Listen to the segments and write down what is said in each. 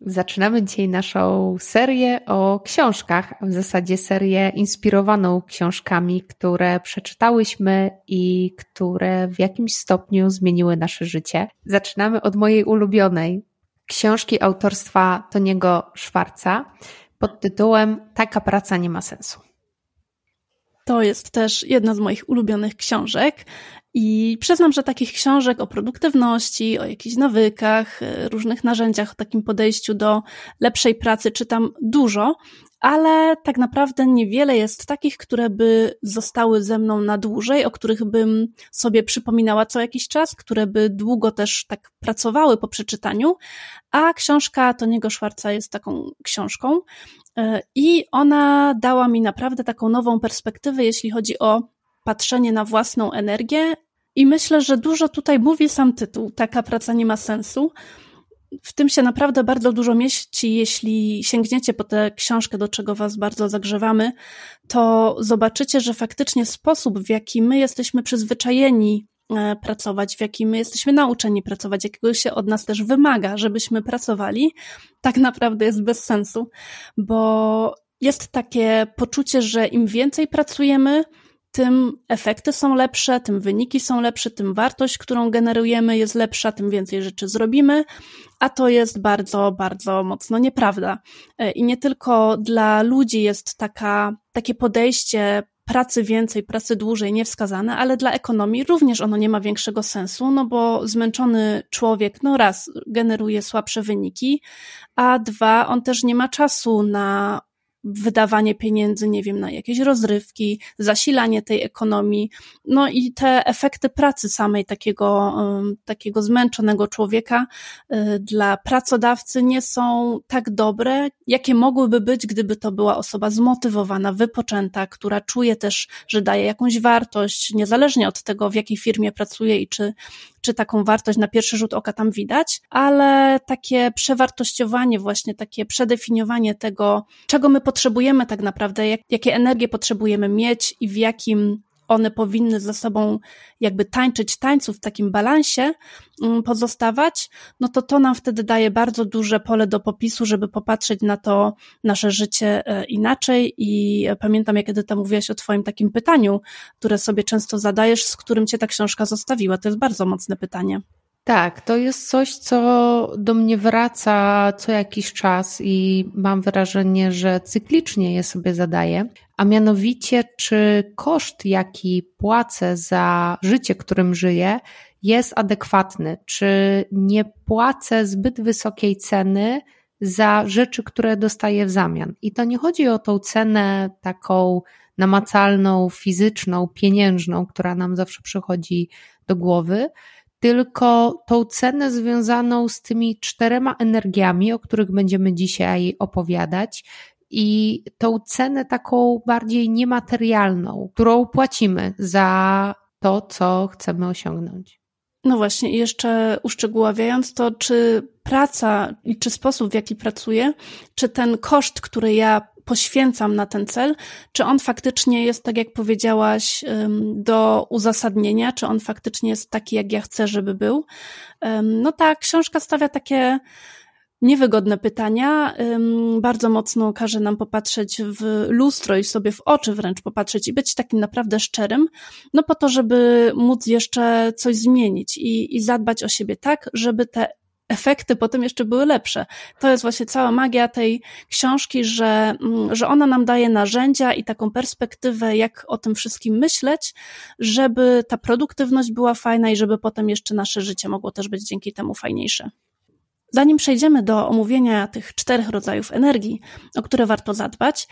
Zaczynamy dzisiaj naszą serię o książkach, a w zasadzie serię inspirowaną książkami, które przeczytałyśmy i które w jakimś stopniu zmieniły nasze życie. Zaczynamy od mojej ulubionej książki autorstwa Toniego Szwarca pod tytułem Taka praca nie ma sensu. To jest też jedna z moich ulubionych książek. I przyznam, że takich książek o produktywności, o jakichś nawykach, e, różnych narzędziach, o takim podejściu do lepszej pracy czytam dużo, ale tak naprawdę niewiele jest takich, które by zostały ze mną na dłużej, o których bym sobie przypominała co jakiś czas, które by długo też tak pracowały po przeczytaniu, a książka Toniego Szwarca jest taką książką e, i ona dała mi naprawdę taką nową perspektywę, jeśli chodzi o patrzenie na własną energię i myślę, że dużo tutaj mówi sam tytuł. Taka praca nie ma sensu. W tym się naprawdę bardzo dużo mieści. Jeśli sięgniecie po tę książkę, do czego Was bardzo zagrzewamy, to zobaczycie, że faktycznie sposób, w jaki my jesteśmy przyzwyczajeni e, pracować, w jaki my jesteśmy nauczeni pracować, jakiego się od nas też wymaga, żebyśmy pracowali, tak naprawdę jest bez sensu, bo jest takie poczucie, że im więcej pracujemy, tym efekty są lepsze, tym wyniki są lepsze, tym wartość, którą generujemy jest lepsza, tym więcej rzeczy zrobimy, a to jest bardzo, bardzo mocno nieprawda. E, I nie tylko dla ludzi jest taka, takie podejście pracy więcej, pracy dłużej niewskazane, ale dla ekonomii również ono nie ma większego sensu, no bo zmęczony człowiek, no raz, generuje słabsze wyniki, a dwa, on też nie ma czasu na wydawanie pieniędzy, nie wiem, na jakieś rozrywki, zasilanie tej ekonomii, no i te efekty pracy samej takiego, takiego zmęczonego człowieka y, dla pracodawcy nie są tak dobre, jakie mogłyby być, gdyby to była osoba zmotywowana, wypoczęta, która czuje też, że daje jakąś wartość, niezależnie od tego, w jakiej firmie pracuje i czy czy taką wartość na pierwszy rzut oka tam widać, ale takie przewartościowanie, właśnie takie przedefiniowanie tego, czego my potrzebujemy tak naprawdę, jak, jakie energie potrzebujemy mieć i w jakim one powinny ze sobą jakby tańczyć tańców w takim balansie, mm, pozostawać, no to to nam wtedy daje bardzo duże pole do popisu, żeby popatrzeć na to nasze życie e, inaczej i pamiętam, jak Edyta mówiłaś o twoim takim pytaniu, które sobie często zadajesz, z którym cię ta książka zostawiła. To jest bardzo mocne pytanie. Tak, to jest coś, co do mnie wraca co jakiś czas i mam wrażenie, że cyklicznie je sobie zadaję. A mianowicie, czy koszt, jaki płacę za życie, którym żyję, jest adekwatny? Czy nie płacę zbyt wysokiej ceny za rzeczy, które dostaję w zamian? I to nie chodzi o tą cenę taką namacalną, fizyczną, pieniężną, która nam zawsze przychodzi do głowy, tylko tą cenę związaną z tymi czterema energiami, o których będziemy dzisiaj opowiadać, i tą cenę taką bardziej niematerialną, którą płacimy za to, co chcemy osiągnąć. No właśnie, jeszcze uszczegóławiając to, czy praca i czy sposób, w jaki pracuję, czy ten koszt, który ja poświęcam na ten cel, czy on faktycznie jest, tak jak powiedziałaś, do uzasadnienia, czy on faktycznie jest taki, jak ja chcę, żeby był. No ta książka stawia takie niewygodne pytania. Bardzo mocno każe nam popatrzeć w lustro i sobie w oczy wręcz popatrzeć i być takim naprawdę szczerym, no po to, żeby móc jeszcze coś zmienić i, i zadbać o siebie tak, żeby te efekty potem jeszcze były lepsze. To jest właśnie cała magia tej książki, że, mm, że ona nam daje narzędzia i taką perspektywę, jak o tym wszystkim myśleć, żeby ta produktywność była fajna i żeby potem jeszcze nasze życie mogło też być dzięki temu fajniejsze. Zanim przejdziemy do omówienia tych czterech rodzajów energii, o które warto zadbać,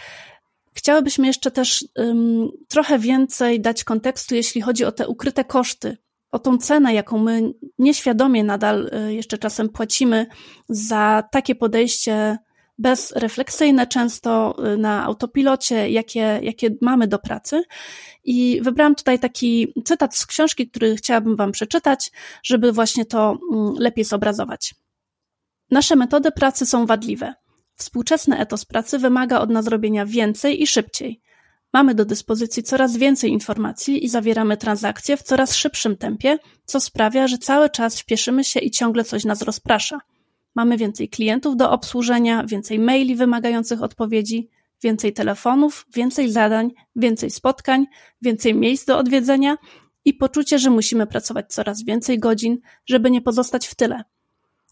chciałybyśmy jeszcze też um, trochę więcej dać kontekstu, jeśli chodzi o te ukryte koszty, o tą cenę, jaką my nieświadomie nadal y, jeszcze czasem płacimy za takie podejście bezrefleksyjne, często y, na autopilocie, jakie, jakie mamy do pracy. I wybrałam tutaj taki cytat z książki, który chciałabym Wam przeczytać, żeby właśnie to mm, lepiej zobrazować. Nasze metody pracy są wadliwe. Współczesny etos pracy wymaga od nas robienia więcej i szybciej. Mamy do dyspozycji coraz więcej informacji i zawieramy transakcje w coraz szybszym tempie, co sprawia, że cały czas śpieszymy się i ciągle coś nas rozprasza. Mamy więcej klientów do obsłużenia, więcej maili wymagających odpowiedzi, więcej telefonów, więcej zadań, więcej spotkań, więcej miejsc do odwiedzenia i poczucie, że musimy pracować coraz więcej godzin, żeby nie pozostać w tyle.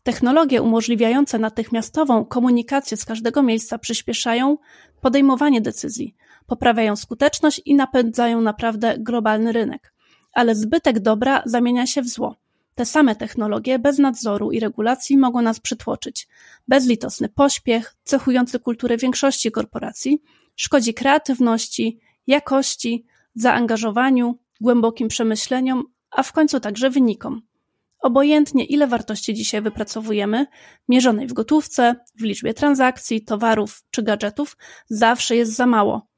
Technologie umożliwiające natychmiastową komunikację z każdego miejsca przyspieszają podejmowanie decyzji, poprawiają skuteczność i napędzają naprawdę globalny rynek. Ale zbytek dobra zamienia się w zło. Te same technologie bez nadzoru i regulacji mogą nas przytłoczyć. Bezlitosny pośpiech, cechujący kulturę większości korporacji, szkodzi kreatywności, jakości, zaangażowaniu, głębokim przemyśleniom, a w końcu także wynikom. Obojętnie ile wartości dzisiaj wypracowujemy, mierzonej w gotówce, w liczbie transakcji, towarów czy gadżetów, zawsze jest za mało.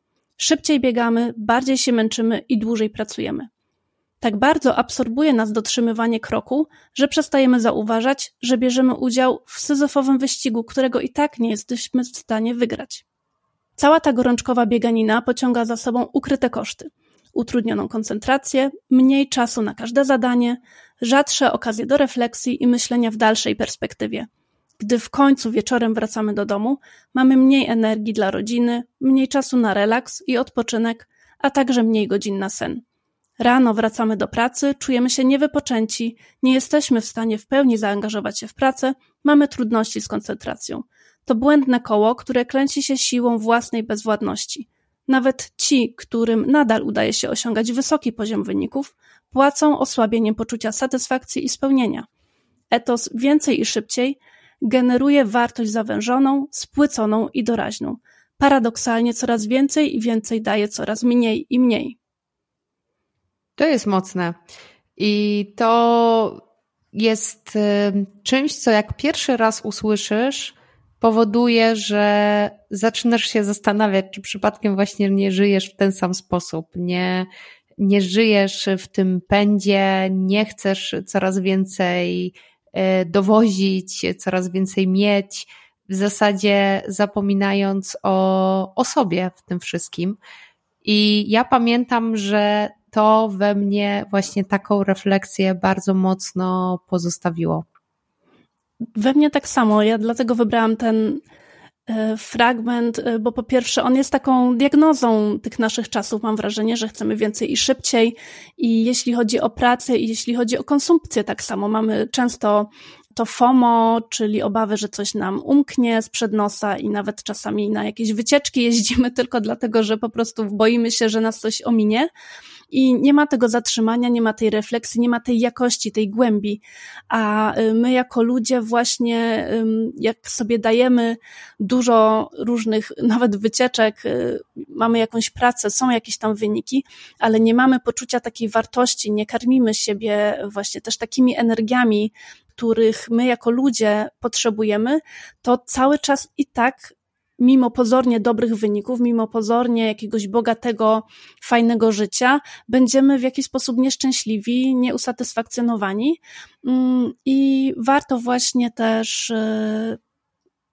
Szybciej biegamy, bardziej się męczymy i dłużej pracujemy. Tak bardzo absorbuje nas dotrzymywanie kroku, że przestajemy zauważać, że bierzemy udział w syzofowym wyścigu, którego i tak nie jesteśmy w stanie wygrać. Cała ta gorączkowa bieganina pociąga za sobą ukryte koszty. Utrudnioną koncentrację, mniej czasu na każde zadanie, rzadsze okazje do refleksji i myślenia w dalszej perspektywie. Gdy w końcu wieczorem wracamy do domu, mamy mniej energii dla rodziny, mniej czasu na relaks i odpoczynek, a także mniej godzin na sen. Rano wracamy do pracy, czujemy się niewypoczęci, nie jesteśmy w stanie w pełni zaangażować się w pracę, mamy trudności z koncentracją. To błędne koło, które kręci się siłą własnej bezwładności. Nawet ci, którym nadal udaje się osiągać wysoki poziom wyników, płacą osłabieniem poczucia satysfakcji i spełnienia. Etos więcej i szybciej generuje wartość zawężoną, spłyconą i doraźną. Paradoksalnie coraz więcej i więcej daje coraz mniej i mniej. To jest mocne. I to jest y, czymś, co jak pierwszy raz usłyszysz, powoduje, że zaczynasz się zastanawiać, czy przypadkiem właśnie nie żyjesz w ten sam sposób, nie, nie żyjesz w tym pędzie, nie chcesz coraz więcej dowozić, coraz więcej mieć, w zasadzie zapominając o, o sobie w tym wszystkim. I ja pamiętam, że to we mnie właśnie taką refleksję bardzo mocno pozostawiło. We mnie tak samo. Ja dlatego wybrałam ten e, fragment, e, bo po pierwsze on jest taką diagnozą tych naszych czasów. Mam wrażenie, że chcemy więcej i szybciej. I jeśli chodzi o pracę i jeśli chodzi o konsumpcję, tak samo mamy często to FOMO, czyli obawy, że coś nam umknie sprzed nosa i nawet czasami na jakieś wycieczki jeździmy tylko dlatego, że po prostu boimy się, że nas coś ominie i nie ma tego zatrzymania, nie ma tej refleksji, nie ma tej jakości, tej głębi. A y, my jako ludzie właśnie, jak sobie dajemy dużo różnych, nawet wycieczek, y, mamy jakąś pracę, są jakieś tam wyniki, ale nie mamy poczucia takiej wartości, nie karmimy siebie właśnie też takimi energiami, których my jako ludzie potrzebujemy, to cały czas i tak mimo pozornie dobrych wyników, mimo pozornie jakiegoś bogatego, fajnego życia, będziemy w jakiś sposób nieszczęśliwi, nieusatysfakcjonowani. Mm, I warto właśnie też y,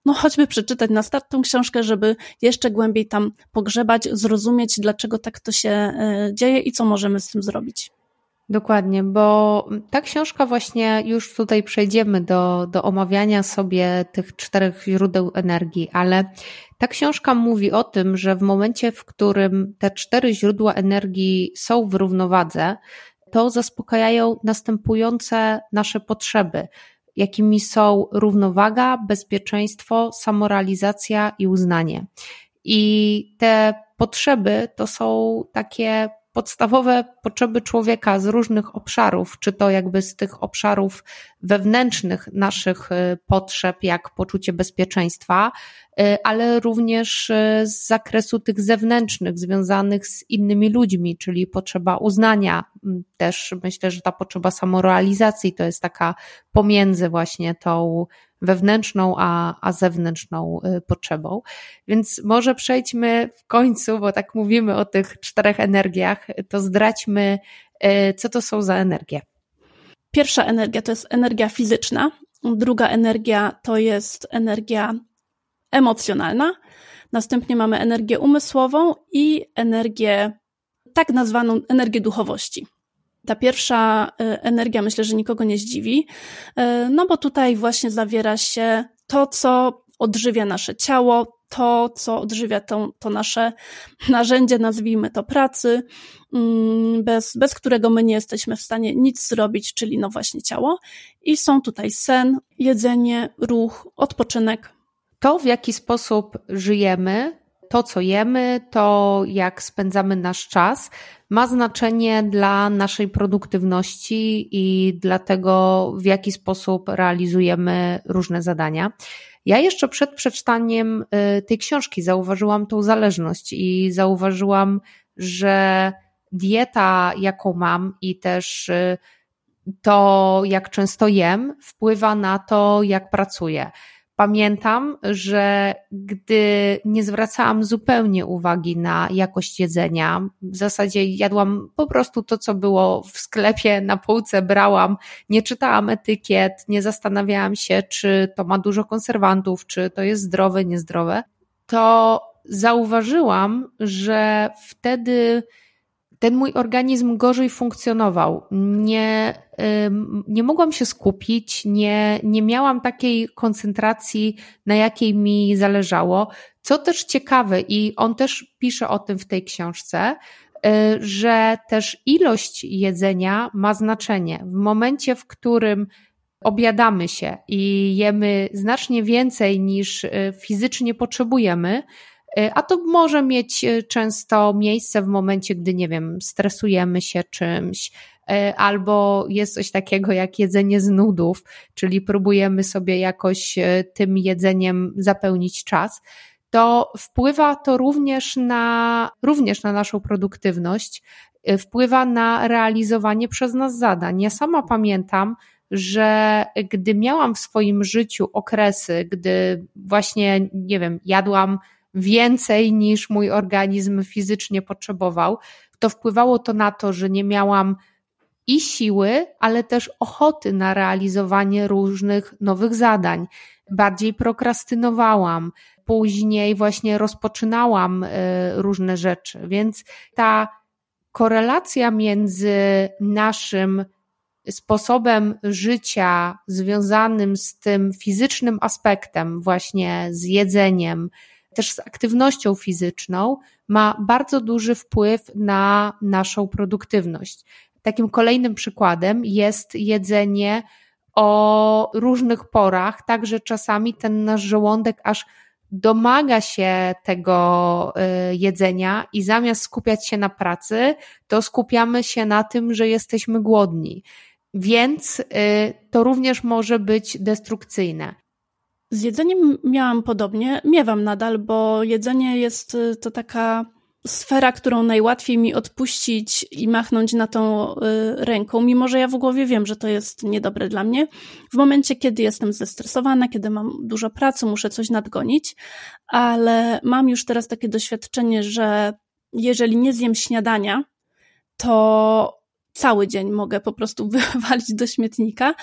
no choćby przeczytać na start tą książkę, żeby jeszcze głębiej tam pogrzebać, zrozumieć, dlaczego tak to się y, dzieje i co możemy z tym zrobić. Dokładnie, bo ta książka właśnie już tutaj przejdziemy do, do omawiania sobie tych czterech źródeł energii, ale ta książka mówi o tym, że w momencie, w którym te cztery źródła energii są w równowadze, to zaspokajają następujące nasze potrzeby, jakimi są równowaga, bezpieczeństwo, samorealizacja i uznanie. I te potrzeby to są takie podstawowe potrzeby człowieka z różnych obszarów, czy to jakby z tych obszarów wewnętrznych naszych y, potrzeb, jak poczucie bezpieczeństwa, y, ale również y, z zakresu tych zewnętrznych, związanych z innymi ludźmi, czyli potrzeba uznania. Też myślę, że ta potrzeba samorealizacji to jest taka pomiędzy właśnie tą wewnętrzną, a, a zewnętrzną y, potrzebą. Więc może przejdźmy w końcu, bo tak mówimy o tych czterech energiach, to zdradźmy, y, co to są za energie. Pierwsza energia to jest energia fizyczna, druga energia to jest energia emocjonalna, następnie mamy energię umysłową i energię, tak nazwaną energię duchowości. Ta pierwsza y, energia myślę, że nikogo nie zdziwi, y, no bo tutaj właśnie zawiera się to, co odżywia nasze ciało, to, co odżywia to, to nasze narzędzie, nazwijmy to pracy, mm, bez, bez którego my nie jesteśmy w stanie nic zrobić, czyli no właśnie ciało. I są tutaj sen, jedzenie, ruch, odpoczynek. To, w jaki sposób żyjemy, to, co jemy, to jak spędzamy nasz czas, ma znaczenie dla naszej produktywności i dla tego, w jaki sposób realizujemy różne zadania. Ja jeszcze przed przeczytaniem y, tej książki zauważyłam tą zależność i zauważyłam, że dieta, jaką mam i też y, to, jak często jem, wpływa na to, jak pracuję. Pamiętam, że gdy nie zwracałam zupełnie uwagi na jakość jedzenia, w zasadzie jadłam po prostu to, co było w sklepie, na półce brałam, nie czytałam etykiet, nie zastanawiałam się, czy to ma dużo konserwantów, czy to jest zdrowe, niezdrowe, to zauważyłam, że wtedy ten mój organizm gorzej funkcjonował. Nie, nie mogłam się skupić, nie, nie miałam takiej koncentracji, na jakiej mi zależało. Co też ciekawe, i on też pisze o tym w tej książce, y, że też ilość jedzenia ma znaczenie. W momencie, w którym obiadamy się i jemy znacznie więcej niż y, fizycznie potrzebujemy, a to może mieć e, często miejsce w momencie, gdy, nie wiem, stresujemy się czymś, e, albo jest coś takiego jak jedzenie z nudów, czyli próbujemy sobie jakoś tym jedzeniem zapełnić czas, to wpływa to również na, również na naszą produktywność, wpływa na realizowanie przez nas zadań. Ja sama pamiętam, że gdy miałam w swoim życiu okresy, gdy właśnie, nie wiem, jadłam więcej niż mój organizm fizycznie potrzebował, to wpływało to na to, że nie miałam i siły, ale też ochoty na realizowanie różnych nowych zadań. Bardziej prokrastynowałam, później właśnie rozpoczynałam e, różne rzeczy, więc ta korelacja między naszym sposobem życia związanym z tym fizycznym aspektem, właśnie z jedzeniem, też z aktywnością fizyczną ma bardzo duży wpływ na naszą produktywność. Takim kolejnym przykładem jest jedzenie o różnych porach, także czasami ten nasz żołądek aż domaga się tego y, jedzenia i zamiast skupiać się na pracy, to skupiamy się na tym, że jesteśmy głodni. Więc y, to również może być destrukcyjne. Z jedzeniem miałam podobnie, miewam nadal, bo jedzenie jest y, to taka sfera, którą najłatwiej mi odpuścić i machnąć na tą y, ręką, mimo że ja w głowie wiem, że to jest niedobre dla mnie. W momencie, kiedy jestem zestresowana, kiedy mam dużo pracy, muszę coś nadgonić, ale mam już teraz takie doświadczenie, że jeżeli nie zjem śniadania, to cały dzień mogę po prostu wywalić do śmietnika,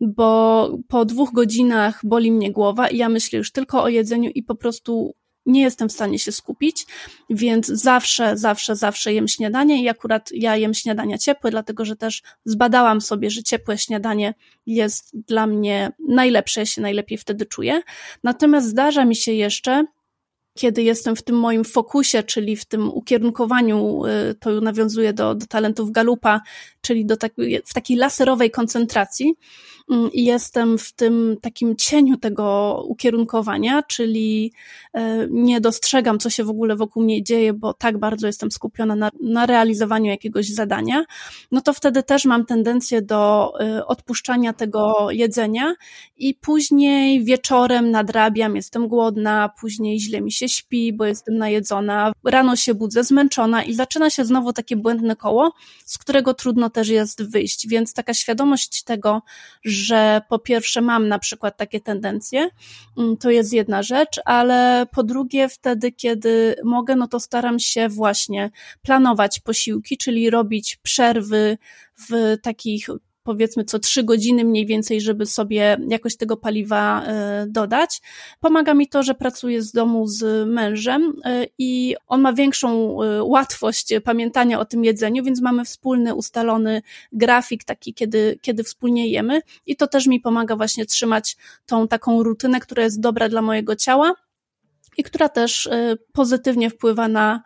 bo po dwóch godzinach boli mnie głowa i ja myślę już tylko o jedzeniu i po prostu nie jestem w stanie się skupić, więc zawsze, zawsze, zawsze jem śniadanie i akurat ja jem śniadania ciepłe, dlatego że też zbadałam sobie, że ciepłe śniadanie jest dla mnie najlepsze, ja się najlepiej wtedy czuję. Natomiast zdarza mi się jeszcze kiedy jestem w tym moim fokusie, czyli w tym ukierunkowaniu, y, to nawiązuje do, do talentów Galupa, czyli do tak, w takiej laserowej koncentracji i jestem w tym takim cieniu tego ukierunkowania, czyli y, nie dostrzegam, co się w ogóle wokół mnie dzieje, bo tak bardzo jestem skupiona na, na realizowaniu jakiegoś zadania, no to wtedy też mam tendencję do y, odpuszczania tego jedzenia i później wieczorem nadrabiam, jestem głodna, później źle mi się śpi, bo jestem najedzona, rano się budzę zmęczona i zaczyna się znowu takie błędne koło, z którego trudno też jest wyjść. Więc taka świadomość tego, że po pierwsze mam na przykład takie tendencje, mm, to jest jedna rzecz, ale po drugie wtedy, kiedy mogę, no to staram się właśnie planować posiłki, czyli robić przerwy w takich powiedzmy co trzy godziny mniej więcej, żeby sobie jakoś tego paliwa e, dodać. Pomaga mi to, że pracuję z domu z mężem e, i on ma większą e, łatwość pamiętania o tym jedzeniu, więc mamy wspólny, ustalony grafik taki, kiedy, kiedy wspólnie jemy i to też mi pomaga właśnie trzymać tą taką rutynę, która jest dobra dla mojego ciała i która też pozytywnie wpływa na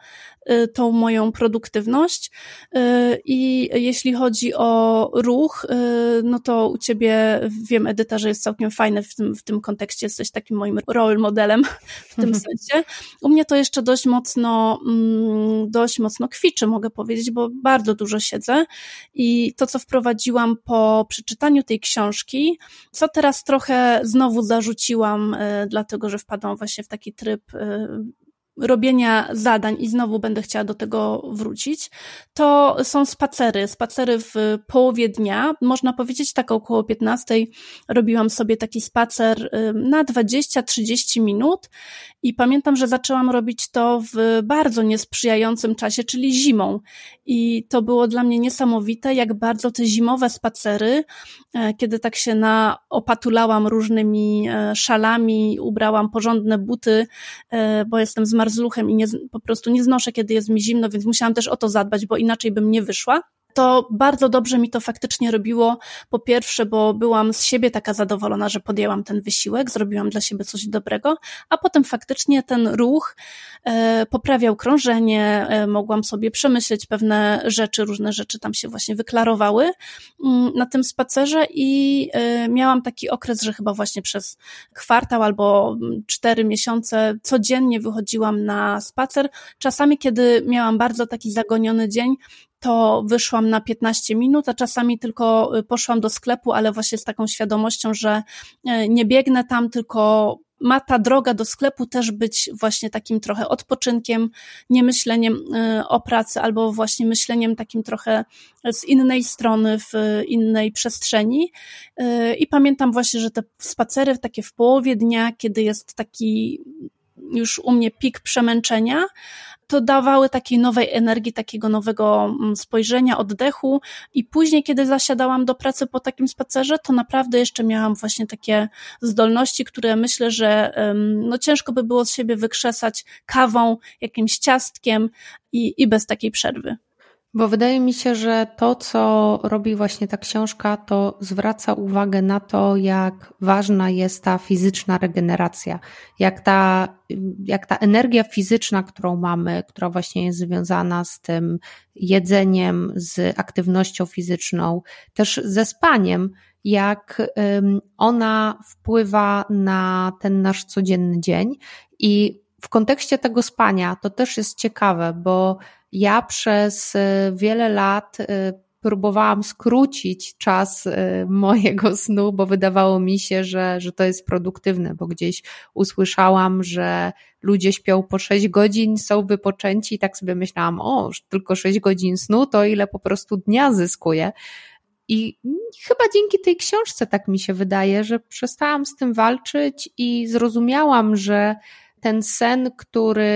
tą moją produktywność. Y, I jeśli chodzi o ruch, y, no to u ciebie wiem, Edyta, że jest całkiem fajne w tym, w tym kontekście, jesteś takim moim role modelem w tym mhm. sensie. U mnie to jeszcze dość mocno, mm, dość mocno kwiczy, mogę powiedzieć, bo bardzo dużo siedzę i to, co wprowadziłam po przeczytaniu tej książki, co teraz trochę znowu zarzuciłam, dlatego że wpadłam właśnie w taki tryb robienia zadań i znowu będę chciała do tego wrócić, to są spacery. Spacery w połowie dnia. Można powiedzieć tak około 15 robiłam sobie taki spacer na 20-30 minut i pamiętam, że zaczęłam robić to w bardzo niesprzyjającym czasie, czyli zimą. I to było dla mnie niesamowite, jak bardzo te zimowe spacery, e, kiedy tak się naopatulałam różnymi e, szalami, ubrałam porządne buty, e, bo jestem zmarzluchem i nie, po prostu nie znoszę, kiedy jest mi zimno, więc musiałam też o to zadbać, bo inaczej bym nie wyszła to bardzo dobrze mi to faktycznie robiło. Po pierwsze, bo byłam z siebie taka zadowolona, że podjęłam ten wysiłek, zrobiłam dla siebie coś dobrego, a potem faktycznie ten ruch e, poprawiał krążenie, e, mogłam sobie przemyśleć pewne rzeczy, różne rzeczy tam się właśnie wyklarowały mm, na tym spacerze i e, miałam taki okres, że chyba właśnie przez kwartał albo cztery miesiące codziennie wychodziłam na spacer. Czasami, kiedy miałam bardzo taki zagoniony dzień, to wyszłam na 15 minut, a czasami tylko y, poszłam do sklepu, ale właśnie z taką świadomością, że y, nie biegnę tam, tylko ma ta droga do sklepu też być właśnie takim trochę odpoczynkiem, nie myśleniem y, o pracy, albo właśnie myśleniem takim trochę z innej strony, w innej przestrzeni. I pamiętam właśnie, że te spacery takie w połowie dnia, kiedy jest taki już u mnie pik przemęczenia, to dawały takiej nowej energii, takiego nowego mm, spojrzenia, oddechu i później, kiedy zasiadałam do pracy po takim spacerze, to naprawdę jeszcze miałam właśnie takie zdolności, które myślę, że no ciężko by było z siebie wykrzesać kawą, jakimś ciastkiem i, i bez takiej przerwy. Bo wydaje mi się, że to, co robi właśnie ta książka, to zwraca uwagę na to, jak ważna jest ta fizyczna regeneracja, jak ta, jak ta energia fizyczna, którą mamy, która właśnie jest związana z tym jedzeniem, z aktywnością fizyczną, też ze spaniem, jak ona wpływa na ten nasz codzienny dzień. I w kontekście tego spania to też jest ciekawe, bo ja przez y, wiele lat y, próbowałam skrócić czas y, mojego snu, bo wydawało mi się, że, że to jest produktywne, bo gdzieś usłyszałam, że ludzie śpią po 6 godzin, są wypoczęci i tak sobie myślałam, o, tylko 6 godzin snu, to ile po prostu dnia zyskuję. I chyba dzięki tej książce tak mi się wydaje, że przestałam z tym walczyć i zrozumiałam, że ten sen, który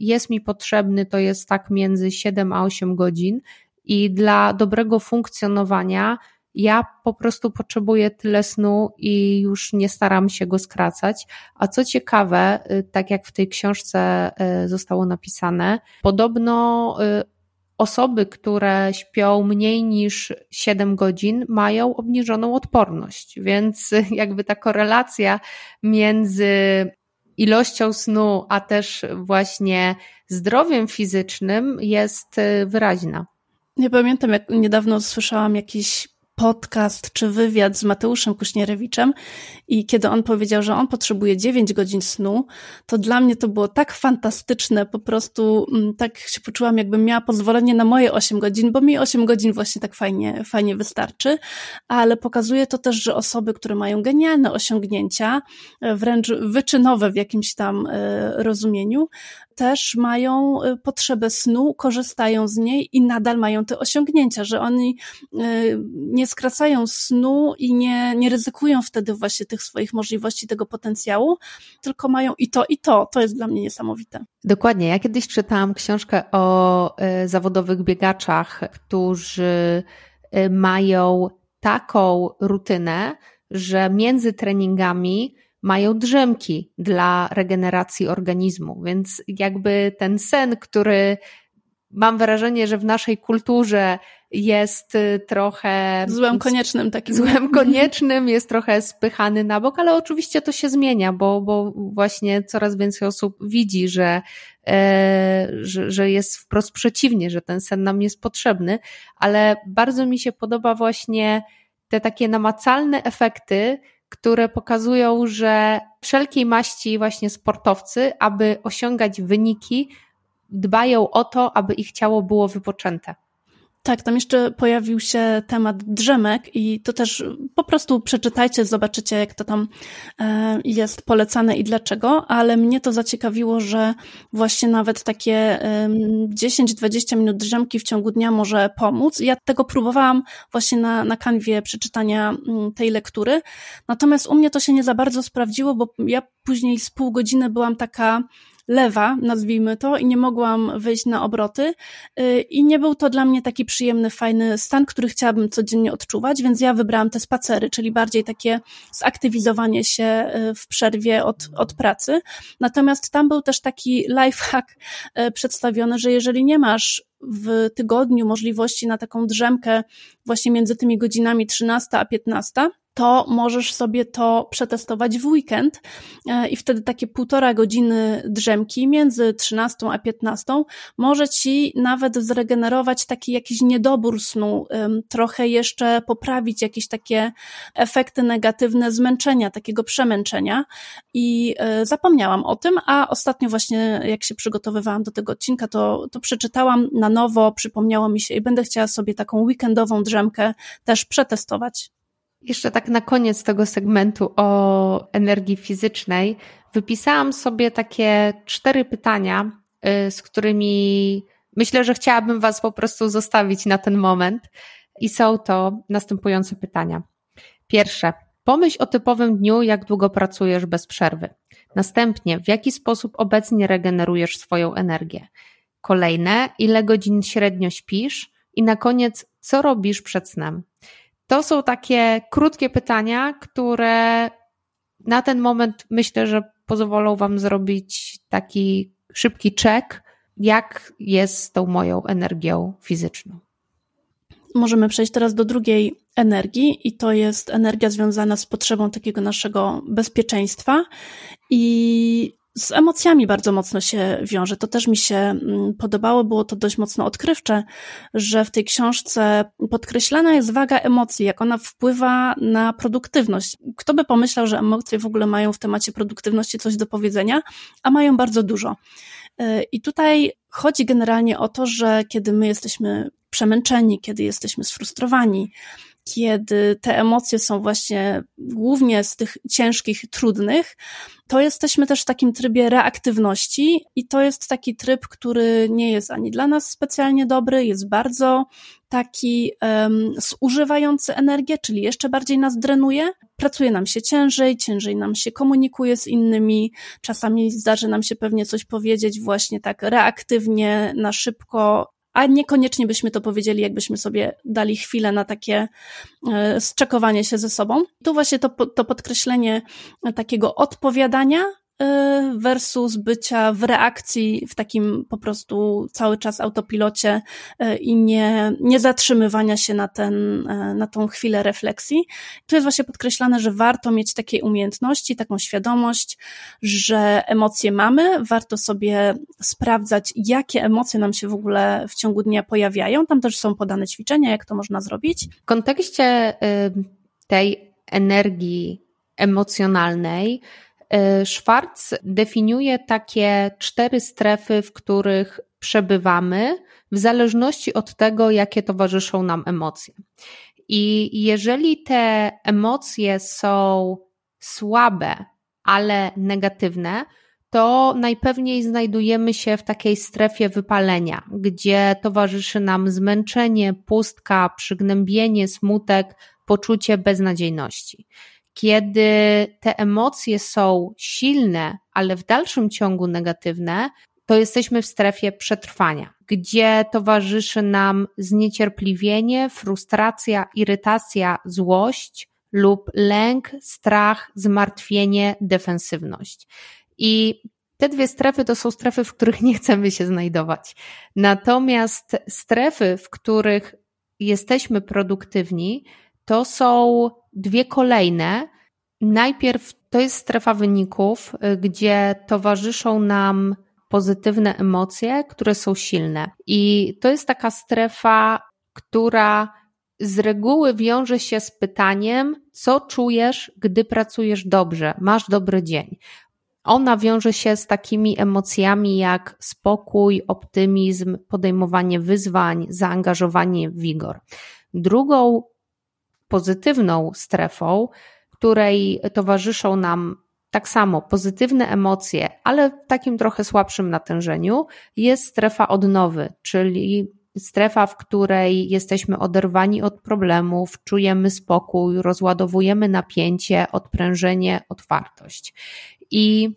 jest mi potrzebny, to jest tak między 7 a 8 godzin i dla dobrego funkcjonowania ja po prostu potrzebuję tyle snu i już nie staram się go skracać. A co ciekawe, y, tak jak w tej książce y, zostało napisane, podobno y, osoby, które śpią mniej niż 7 godzin, mają obniżoną odporność, więc jakby ta korelacja między ilością snu, a też właśnie zdrowiem fizycznym jest y, wyraźna. Nie pamiętam, jak niedawno słyszałam jakiś podcast czy wywiad z Mateuszem Kuśnierewiczem i kiedy on powiedział, że on potrzebuje 9 godzin snu, to dla mnie to było tak fantastyczne, po prostu mm, tak się poczułam, jakbym miała pozwolenie na moje 8 godzin, bo mi 8 godzin właśnie tak fajnie, fajnie wystarczy, ale pokazuje to też, że osoby, które mają genialne osiągnięcia, wręcz wyczynowe w jakimś tam e, rozumieniu, też mają y, potrzebę snu, korzystają z niej i nadal mają te osiągnięcia, że oni y, nie skracają snu i nie, nie ryzykują wtedy właśnie tych swoich możliwości, tego potencjału, tylko mają i to, i to. To jest dla mnie niesamowite. Dokładnie. Ja kiedyś czytałam książkę o y, zawodowych biegaczach, którzy mają taką rutynę, że między treningami mają drzemki dla regeneracji organizmu, więc jakby ten sen, który mam wrażenie, że w naszej kulturze jest y, trochę. Złem koniecznym takim. Złem koniecznym, jest trochę spychany na bok, ale oczywiście to się zmienia, bo, bo właśnie coraz więcej osób widzi, że, e, że, że jest wprost przeciwnie, że ten sen nam jest potrzebny, ale bardzo mi się podoba właśnie te takie namacalne efekty, które pokazują, że wszelkiej maści właśnie sportowcy, aby osiągać wyniki, dbają o to, aby ich ciało było wypoczęte. Tak, tam jeszcze pojawił się temat drzemek i to też po prostu przeczytajcie, zobaczycie jak to tam e, jest polecane i dlaczego, ale mnie to zaciekawiło, że właśnie nawet takie 10-20 minut drzemki w ciągu dnia może pomóc. Ja tego próbowałam właśnie na, na kanwie przeczytania mm, tej lektury, natomiast u mnie to się nie za bardzo sprawdziło, bo ja później z pół godziny byłam taka lewa, nazwijmy to, i nie mogłam wyjść na obroty. Y, I nie był to dla mnie taki przyjemny, fajny stan, który chciałabym codziennie odczuwać, więc ja wybrałam te spacery, czyli bardziej takie zaktywizowanie się y, w przerwie od, od pracy. Natomiast tam był też taki lifehack y, przedstawiony, że jeżeli nie masz w tygodniu możliwości na taką drzemkę właśnie między tymi godzinami 13 a 15, to możesz sobie to przetestować w weekend e, i wtedy takie półtora godziny drzemki między 13 a 15 może ci nawet zregenerować taki jakiś niedobór snu, trochę jeszcze poprawić jakieś takie efekty negatywne zmęczenia, takiego przemęczenia i e, zapomniałam o tym, a ostatnio właśnie jak się przygotowywałam do tego odcinka, to, to przeczytałam na nowo, przypomniało mi się i będę chciała sobie taką weekendową drzemkę też przetestować. Jeszcze tak na koniec tego segmentu o energii fizycznej wypisałam sobie takie cztery pytania, y, z którymi myślę, że chciałabym Was po prostu zostawić na ten moment. I są to następujące pytania. Pierwsze. Pomyśl o typowym dniu, jak długo pracujesz bez przerwy. Następnie, w jaki sposób obecnie regenerujesz swoją energię. Kolejne, ile godzin średnio śpisz. I na koniec, co robisz przed snem. To są takie krótkie pytania, które na ten moment myślę, że pozwolą Wam zrobić taki szybki check, jak jest z tą moją energią fizyczną. Możemy przejść teraz do drugiej energii, i to jest energia związana z potrzebą takiego naszego bezpieczeństwa. I z emocjami bardzo mocno się wiąże. To też mi się mm, podobało, było to dość mocno odkrywcze, że w tej książce podkreślana jest waga emocji, jak ona wpływa na produktywność. Kto by pomyślał, że emocje w ogóle mają w temacie produktywności coś do powiedzenia, a mają bardzo dużo. Y, I tutaj chodzi generalnie o to, że kiedy my jesteśmy przemęczeni, kiedy jesteśmy sfrustrowani, kiedy te emocje są właśnie głównie z tych ciężkich, trudnych, to jesteśmy też w takim trybie reaktywności i to jest taki tryb, który nie jest ani dla nas specjalnie dobry, jest bardzo taki um, zużywający energię, czyli jeszcze bardziej nas drenuje. Pracuje nam się ciężej, ciężej nam się komunikuje z innymi, czasami zdarzy nam się pewnie coś powiedzieć właśnie tak reaktywnie, na szybko, a niekoniecznie byśmy to powiedzieli, jakbyśmy sobie dali chwilę na takie e, zczekowanie się ze sobą. Tu właśnie to, to podkreślenie takiego odpowiadania versus bycia w reakcji, w takim po prostu cały czas autopilocie y, i nie, nie zatrzymywania się na, ten, y, na tą chwilę refleksji. Tu jest właśnie podkreślane, że warto mieć takie umiejętności, taką świadomość, że emocje mamy, warto sobie sprawdzać, jakie emocje nam się w ogóle w ciągu dnia pojawiają. Tam też są podane ćwiczenia, jak to można zrobić. W kontekście tej energii emocjonalnej, y, Schwartz definiuje takie cztery strefy, w których przebywamy, w zależności od tego, jakie towarzyszą nam emocje. I jeżeli te emocje są słabe, ale negatywne, to najpewniej znajdujemy się w takiej strefie wypalenia, gdzie towarzyszy nam zmęczenie, pustka, przygnębienie, smutek, poczucie beznadziejności. Kiedy te emocje są silne, ale w dalszym ciągu negatywne, to jesteśmy w strefie przetrwania, gdzie towarzyszy nam zniecierpliwienie, frustracja, irytacja, złość lub lęk, strach, zmartwienie, defensywność. I te dwie strefy to są strefy, w których nie chcemy się znajdować. Natomiast strefy, w których jesteśmy produktywni, to są dwie kolejne. Najpierw to jest strefa wyników, y, gdzie towarzyszą nam pozytywne emocje, które są silne. I to jest taka strefa, która z reguły wiąże się z pytaniem, co czujesz, gdy pracujesz dobrze, masz dobry dzień. Ona wiąże się z takimi emocjami jak spokój, optymizm, podejmowanie wyzwań, zaangażowanie, wigor. Drugą pozytywną strefą, której towarzyszą nam tak samo pozytywne emocje, ale w takim trochę słabszym natężeniu, jest strefa odnowy, czyli strefa, w której jesteśmy oderwani od problemów, czujemy spokój, rozładowujemy napięcie, odprężenie, otwartość. I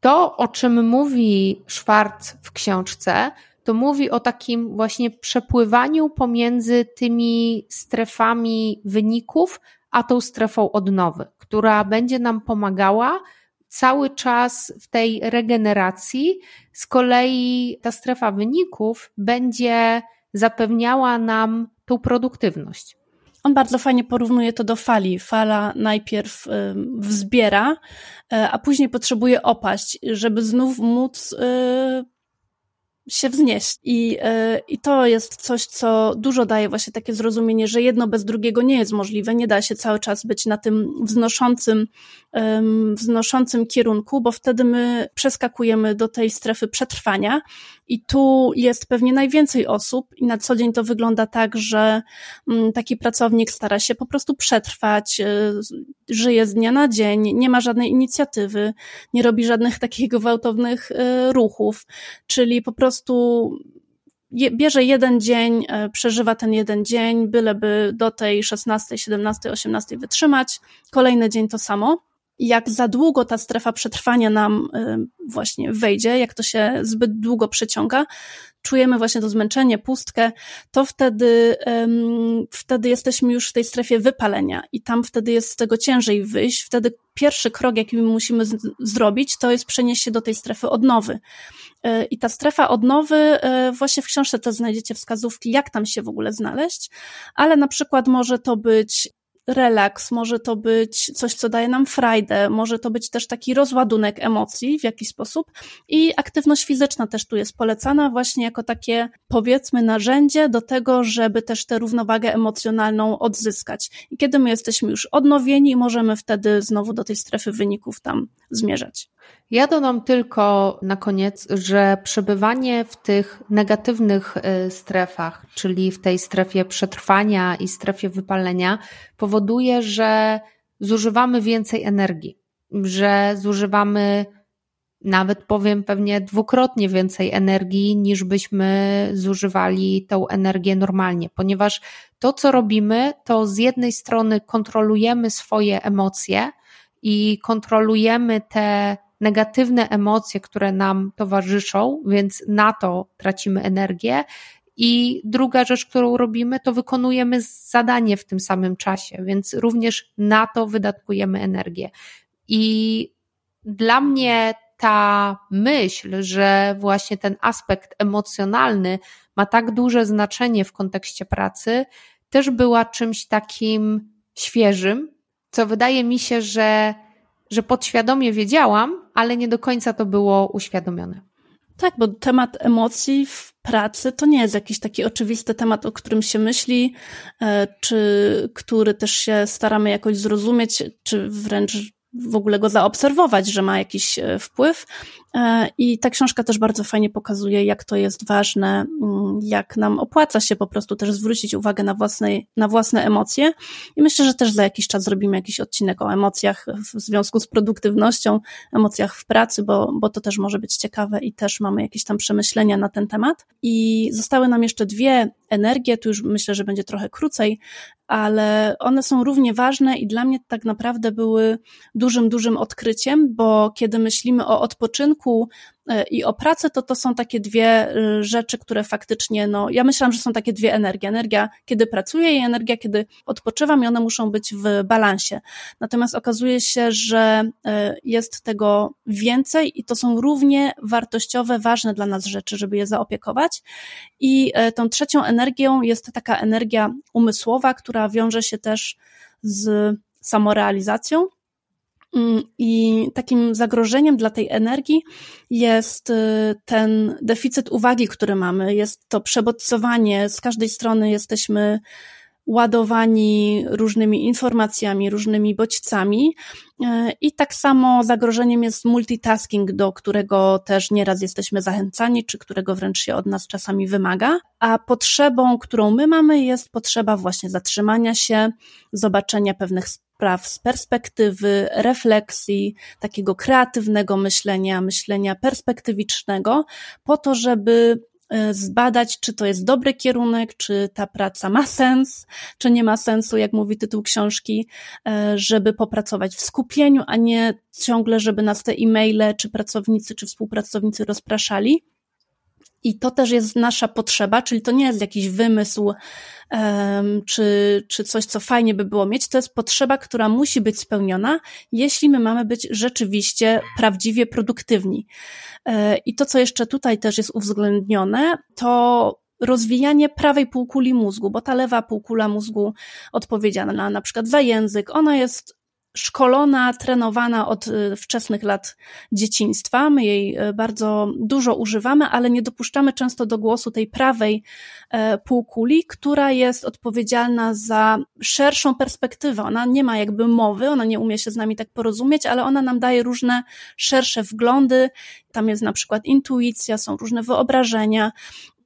to, o czym mówi Schwartz w książce, to mówi o takim właśnie przepływaniu pomiędzy tymi strefami wyników, a tą strefą odnowy, która będzie nam pomagała cały czas w tej regeneracji. Z kolei ta strefa wyników będzie zapewniała nam tą produktywność. On bardzo fajnie porównuje to do fali. Fala najpierw wzbiera, e, a później potrzebuje opaść, żeby znów móc y, się wznieść. I, yy, I to jest coś, co dużo daje właśnie takie zrozumienie, że jedno bez drugiego nie jest możliwe. Nie da się cały czas być na tym wznoszącym, wznoszącym kierunku, bo wtedy my przeskakujemy do tej strefy przetrwania. I tu jest pewnie najwięcej osób, i na co dzień to wygląda tak, że yy, taki pracownik stara się po prostu przetrwać, y, żyje z dnia na dzień, nie ma żadnej inicjatywy, nie robi żadnych takich gwałtownych y, ruchów, czyli po prostu bierze jeden dzień, y, przeżywa ten jeden dzień, byleby do tej 16, 17, 18 wytrzymać. Kolejny dzień to samo. Jak za długo ta strefa przetrwania nam y, właśnie wejdzie, jak to się zbyt długo przeciąga, czujemy właśnie to zmęczenie, pustkę, to wtedy, wtedy jesteśmy już w tej strefie wypalenia i tam wtedy jest z tego ciężej wyjść. Wtedy pierwszy krok, jaki musimy zrobić, to jest przenieść się do tej strefy odnowy. E, I ta strefa odnowy, e, właśnie w książce też znajdziecie wskazówki, jak tam się w ogóle znaleźć, ale na przykład może to być relaks, może to być coś, co daje nam frajdę, może to być też taki rozładunek emocji w jakiś sposób i aktywność fizyczna też tu jest polecana właśnie jako takie powiedzmy narzędzie do tego, żeby też tę równowagę emocjonalną odzyskać. I kiedy my jesteśmy już odnowieni, możemy wtedy znowu do tej strefy wyników tam zmierzać. Ja dodam tylko na koniec, że przebywanie w tych negatywnych y, strefach, czyli w tej strefie przetrwania i strefie wypalenia, powoduje, że zużywamy więcej energii, że zużywamy nawet powiem pewnie dwukrotnie więcej energii, niż byśmy zużywali tą energię normalnie, ponieważ to, co robimy, to z jednej strony kontrolujemy swoje emocje i kontrolujemy te negatywne emocje, które nam towarzyszą, więc na to tracimy energię. I druga rzecz, którą robimy, to wykonujemy zadanie w tym samym czasie, więc również na to wydatkujemy energię. I dla mnie ta myśl, że właśnie ten aspekt emocjonalny ma tak duże znaczenie w kontekście pracy, też była czymś takim świeżym, co wydaje mi się, że, że podświadomie wiedziałam, ale nie do końca to było uświadomione. Tak, bo temat emocji w pracy to nie jest jakiś taki oczywisty temat, o którym się myśli, e, czy który też się staramy jakoś zrozumieć, czy wręcz w ogóle go zaobserwować, że ma jakiś e, wpływ. E, I ta książka też bardzo fajnie pokazuje, jak to jest ważne, mm, jak nam opłaca się po prostu też zwrócić uwagę na własne, na własne emocje. I myślę, że też za jakiś czas zrobimy jakiś odcinek o emocjach w związku z produktywnością, emocjach w pracy, bo, bo to też może być ciekawe i też mamy jakieś tam przemyślenia na ten temat. I zostały nam jeszcze dwie energie, tu już myślę, że będzie trochę krócej, ale one są równie ważne i dla mnie tak naprawdę były dużym, dużym odkryciem, bo kiedy myślimy o odpoczynku, E, i o pracę, to to są takie dwie e, rzeczy, które faktycznie, no, ja myślałam, że są takie dwie energie. Energia, kiedy pracuję i energia, kiedy odpoczywam i one muszą być w balansie. Natomiast okazuje się, że e, jest tego więcej i to są równie wartościowe, ważne dla nas rzeczy, żeby je zaopiekować. I tą trzecią energią jest taka energia umysłowa, która wiąże się też z samorealizacją, I takim zagrożeniem dla tej energii jest y, ten deficyt uwagi, który mamy. Jest to przebodźcowanie. Z każdej strony jesteśmy ładowani różnymi informacjami, różnymi bodźcami. Y, I tak samo zagrożeniem jest multitasking, do którego też nieraz jesteśmy zachęcani, czy którego wręcz się od nas czasami wymaga. A potrzebą, którą my mamy, jest potrzeba właśnie zatrzymania się, zobaczenia pewnych z perspektywy refleksji, takiego kreatywnego myślenia, myślenia perspektywicznego, po to, żeby e, zbadać, czy to jest dobry kierunek, czy ta praca ma sens, czy nie ma sensu, jak mówi tytuł książki, e, żeby popracować w skupieniu, a nie ciągle, żeby nas te e-maile, czy pracownicy, czy współpracownicy rozpraszali. I to też jest nasza potrzeba, czyli to nie jest jakiś wymysł, um, czy, czy coś, co fajnie by było mieć. To jest potrzeba, która musi być spełniona, jeśli my mamy być rzeczywiście prawdziwie produktywni. E, I to, co jeszcze tutaj też jest uwzględnione, to rozwijanie prawej półkuli mózgu, bo ta lewa półkula mózgu odpowiedzialna na przykład za język, ona jest szkolona, trenowana od y, wczesnych lat dzieciństwa. My jej y, bardzo dużo używamy, ale nie dopuszczamy często do głosu tej prawej e, półkuli, która jest odpowiedzialna za szerszą perspektywę. Ona nie ma jakby mowy, ona nie umie się z nami tak porozumieć, ale ona nam daje różne szersze wglądy. Tam jest na przykład intuicja, są różne wyobrażenia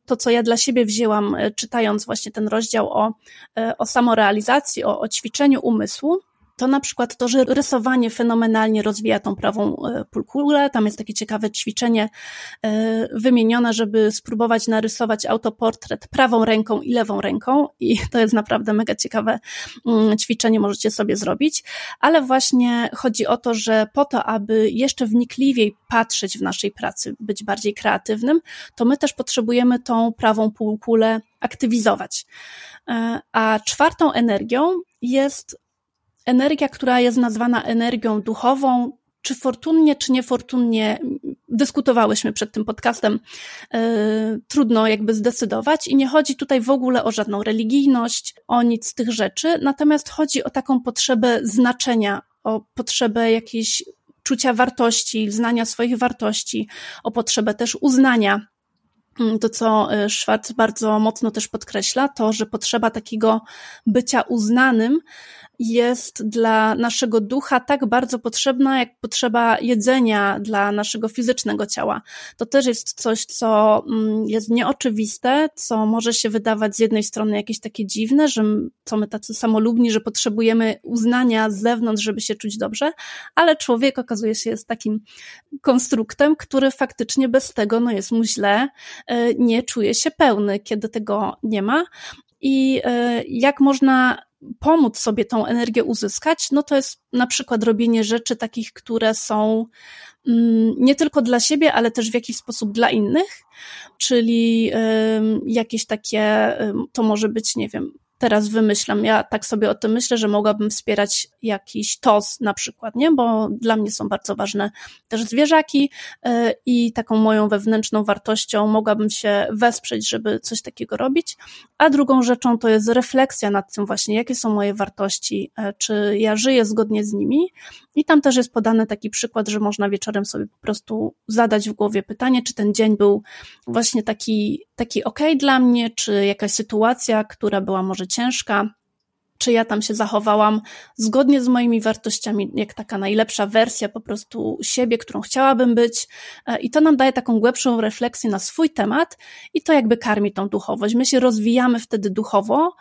to, co ja dla siebie wzięłam, e, czytając właśnie ten rozdział o, e, o samorealizacji, o, o ćwiczeniu umysłu, to na przykład to, że rysowanie fenomenalnie rozwija tą prawą e, pulkulę. Tam jest takie ciekawe ćwiczenie e, wymienione, żeby spróbować narysować autoportret prawą ręką i lewą ręką i to jest naprawdę mega ciekawe mm, ćwiczenie, możecie sobie zrobić, ale właśnie chodzi o to, że po to, aby jeszcze wnikliwiej patrzeć w naszej pracy, być bardziej kreatywnym, to my też potrzebujemy tą prawą półkulę aktywizować. E, a czwartą energią jest energia, która jest nazwana energią duchową, czy fortunnie, czy niefortunnie, dyskutowałyśmy przed tym podcastem, yy, trudno jakby zdecydować i nie chodzi tutaj w ogóle o żadną religijność, o nic z tych rzeczy, natomiast chodzi o taką potrzebę znaczenia, o potrzebę jakiejś czucia wartości, znania swoich wartości, o potrzebę też uznania. Mm, to, co y, Schwartz bardzo mocno też podkreśla, to, że potrzeba takiego bycia uznanym jest dla naszego ducha tak bardzo potrzebna, jak potrzeba jedzenia dla naszego fizycznego ciała. To też jest coś, co mm, jest nieoczywiste, co może się wydawać z jednej strony jakieś takie dziwne, że co my tacy samolubni, że potrzebujemy uznania z zewnątrz, żeby się czuć dobrze, ale człowiek okazuje się jest takim konstruktem, który faktycznie bez tego no jest mu źle, e, nie czuje się pełny, kiedy tego nie ma. I e, jak można pomóc sobie tą energię uzyskać, no to jest na przykład robienie rzeczy takich, które są mm, nie tylko dla siebie, ale też w jakiś sposób dla innych, czyli jakieś takie, to może być, nie wiem, teraz wymyślam. Ja tak sobie o tym myślę, że mogłabym wspierać jakiś TOS na przykład, nie? Bo dla mnie są bardzo ważne też zwierzaki y, i taką moją wewnętrzną wartością mogłabym się wesprzeć, żeby coś takiego robić. A drugą rzeczą to jest refleksja nad tym właśnie, jakie są moje wartości, y, czy ja żyję zgodnie z nimi. I tam też jest podany taki przykład, że można wieczorem sobie po prostu zadać w głowie pytanie, czy ten dzień był właśnie taki, taki ok dla mnie, czy jakaś sytuacja, która była może ciężka, czy ja tam się zachowałam zgodnie z moimi wartościami, jak taka najlepsza wersja po prostu siebie, którą chciałabym być. E, I to nam daje taką głębszą refleksję na swój temat i to jakby karmi tą duchowość. My się rozwijamy wtedy duchowo,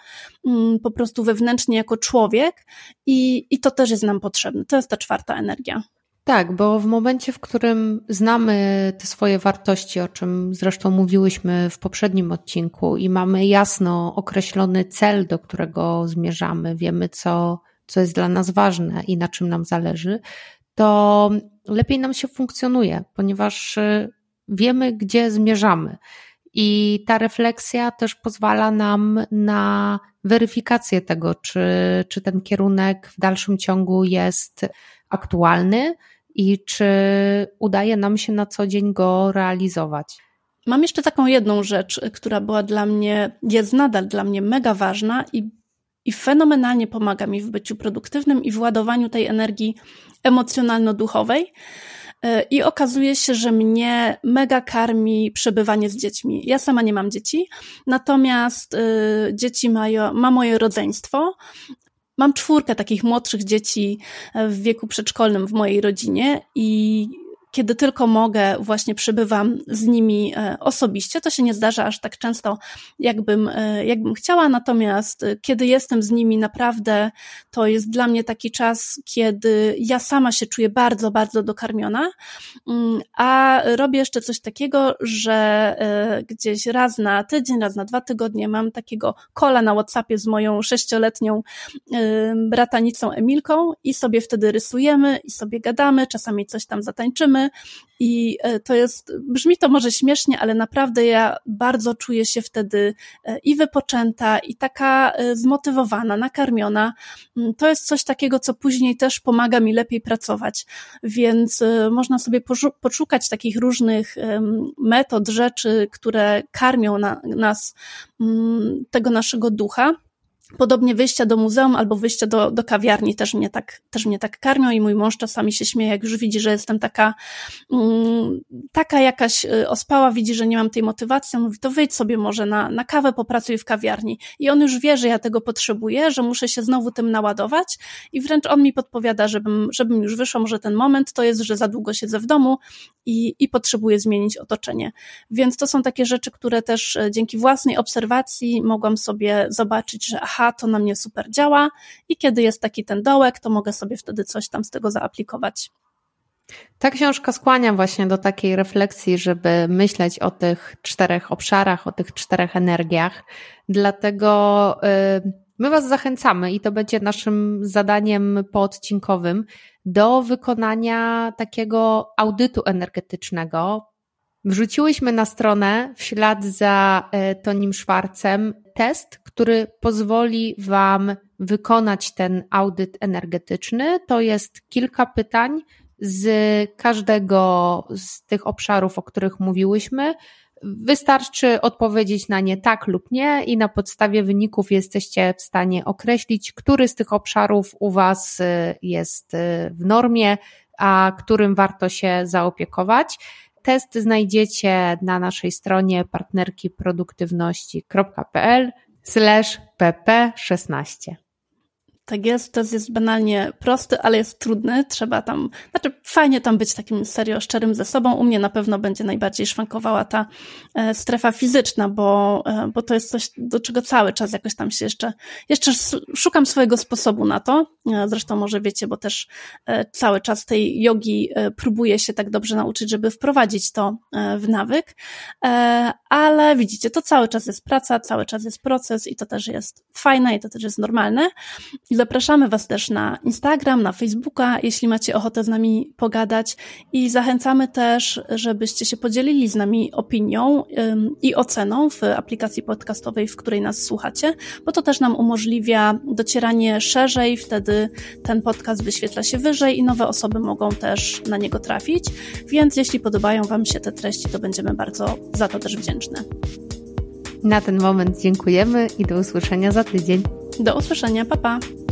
mm, po prostu wewnętrznie jako człowiek i, i to też jest nam potrzebne. To jest ta czwarta energia. Tak, bo w momencie, w którym znamy te swoje wartości, o czym zresztą mówiłyśmy w poprzednim odcinku, i mamy jasno określony cel, do którego zmierzamy, wiemy, co, co jest dla nas ważne i na czym nam zależy, to lepiej nam się funkcjonuje, ponieważ y, wiemy, gdzie zmierzamy. I ta refleksja też pozwala nam na weryfikację tego, czy, czy ten kierunek w dalszym ciągu jest aktualny, i czy udaje nam się na co dzień go realizować. Mam jeszcze taką jedną rzecz, która była dla mnie, jest nadal dla mnie mega ważna i, i fenomenalnie pomaga mi w byciu produktywnym i w ładowaniu tej energii emocjonalno-duchowej. I okazuje się, że mnie mega karmi przebywanie z dziećmi. Ja sama nie mam dzieci, natomiast y, dzieci mają, ma moje rodzeństwo Mam czwórkę takich młodszych dzieci w wieku przedszkolnym w mojej rodzinie i kiedy tylko mogę, właśnie przybywam z nimi e, osobiście. To się nie zdarza aż tak często, jakbym, e, jakbym chciała, natomiast e, kiedy jestem z nimi, naprawdę to jest dla mnie taki czas, kiedy ja sama się czuję bardzo, bardzo dokarmiona. Mm, a robię jeszcze coś takiego, że gdzieś raz na tydzień, raz na dwa tygodnie mam takiego kola na WhatsAppie z moją sześcioletnią bratanicą Emilką i sobie wtedy rysujemy i sobie gadamy, czasami coś tam zatańczymy i e, to jest, brzmi to może śmiesznie, ale naprawdę ja bardzo czuję się wtedy e, i wypoczęta, i taka e, zmotywowana, nakarmiona. Mm, to jest coś takiego, co później też pomaga mi lepiej pracować, więc można sobie poszukać takich różnych metod, rzeczy, które karmią na, nas, mm, tego naszego ducha. Podobnie wyjścia do muzeum albo wyjścia do, do kawiarni też mnie, tak, też mnie tak karmią i mój mąż czasami się śmieje, jak już widzi, że jestem taka, mm, taka jakaś y, ospała, widzi, że nie mam tej motywacji, on mówi, to wyjdź sobie może na, na kawę, popracuj w kawiarni. I on już wie, że ja tego potrzebuję, że muszę się znowu tym naładować i wręcz on mi podpowiada, żebym, żebym już wyszła, może ten moment to jest, że za długo siedzę w domu i, i potrzebuję zmienić otoczenie. Więc to są takie rzeczy, które też e, dzięki własnej obserwacji mogłam sobie zobaczyć, że aha, to na mnie super działa i kiedy jest taki ten dołek, to mogę sobie wtedy coś tam z tego zaaplikować. Ta książka skłania właśnie do takiej refleksji, żeby myśleć o tych czterech obszarach, o tych czterech energiach. Dlatego y, my Was zachęcamy i to będzie naszym zadaniem poodcinkowym do wykonania takiego audytu energetycznego. Wrzuciłyśmy na stronę w ślad za y, Tonim Szwarcem test, który pozwoli Wam wykonać ten audyt energetyczny. To jest kilka pytań z każdego z tych obszarów, o których mówiłyśmy. Wystarczy odpowiedzieć na nie tak lub nie, i na podstawie wyników jesteście w stanie określić, który z tych obszarów u Was jest w normie, a którym warto się zaopiekować. Test znajdziecie na naszej stronie partnerkiproduktywności.pl slash pp16. Tak jest, to jest banalnie prosty, ale jest trudny. Trzeba tam, znaczy fajnie tam być takim serio szczerym ze sobą. U mnie na pewno będzie najbardziej szwankowała ta e, strefa fizyczna, bo, e, bo to jest coś, do czego cały czas jakoś tam się jeszcze, jeszcze szukam swojego sposobu na to. E, zresztą może wiecie, bo też cały czas tej jogi próbuję się tak dobrze nauczyć, żeby wprowadzić to w nawyk. Ale widzicie, to cały czas jest praca, cały czas jest proces i to też jest fajne i to też jest normalne. Zapraszamy Was też na Instagram, na Facebooka, jeśli macie ochotę z nami pogadać i zachęcamy też, żebyście się podzielili z nami opinią i oceną w aplikacji podcastowej, w której nas słuchacie, bo to też nam umożliwia docieranie szerzej, wtedy ten podcast wyświetla się wyżej i nowe osoby mogą też na niego trafić, więc jeśli podobają Wam się te treści, to będziemy bardzo za to też wdzięczne. Na ten moment dziękujemy i do usłyszenia za tydzień. Do usłyszenia, papa. Pa.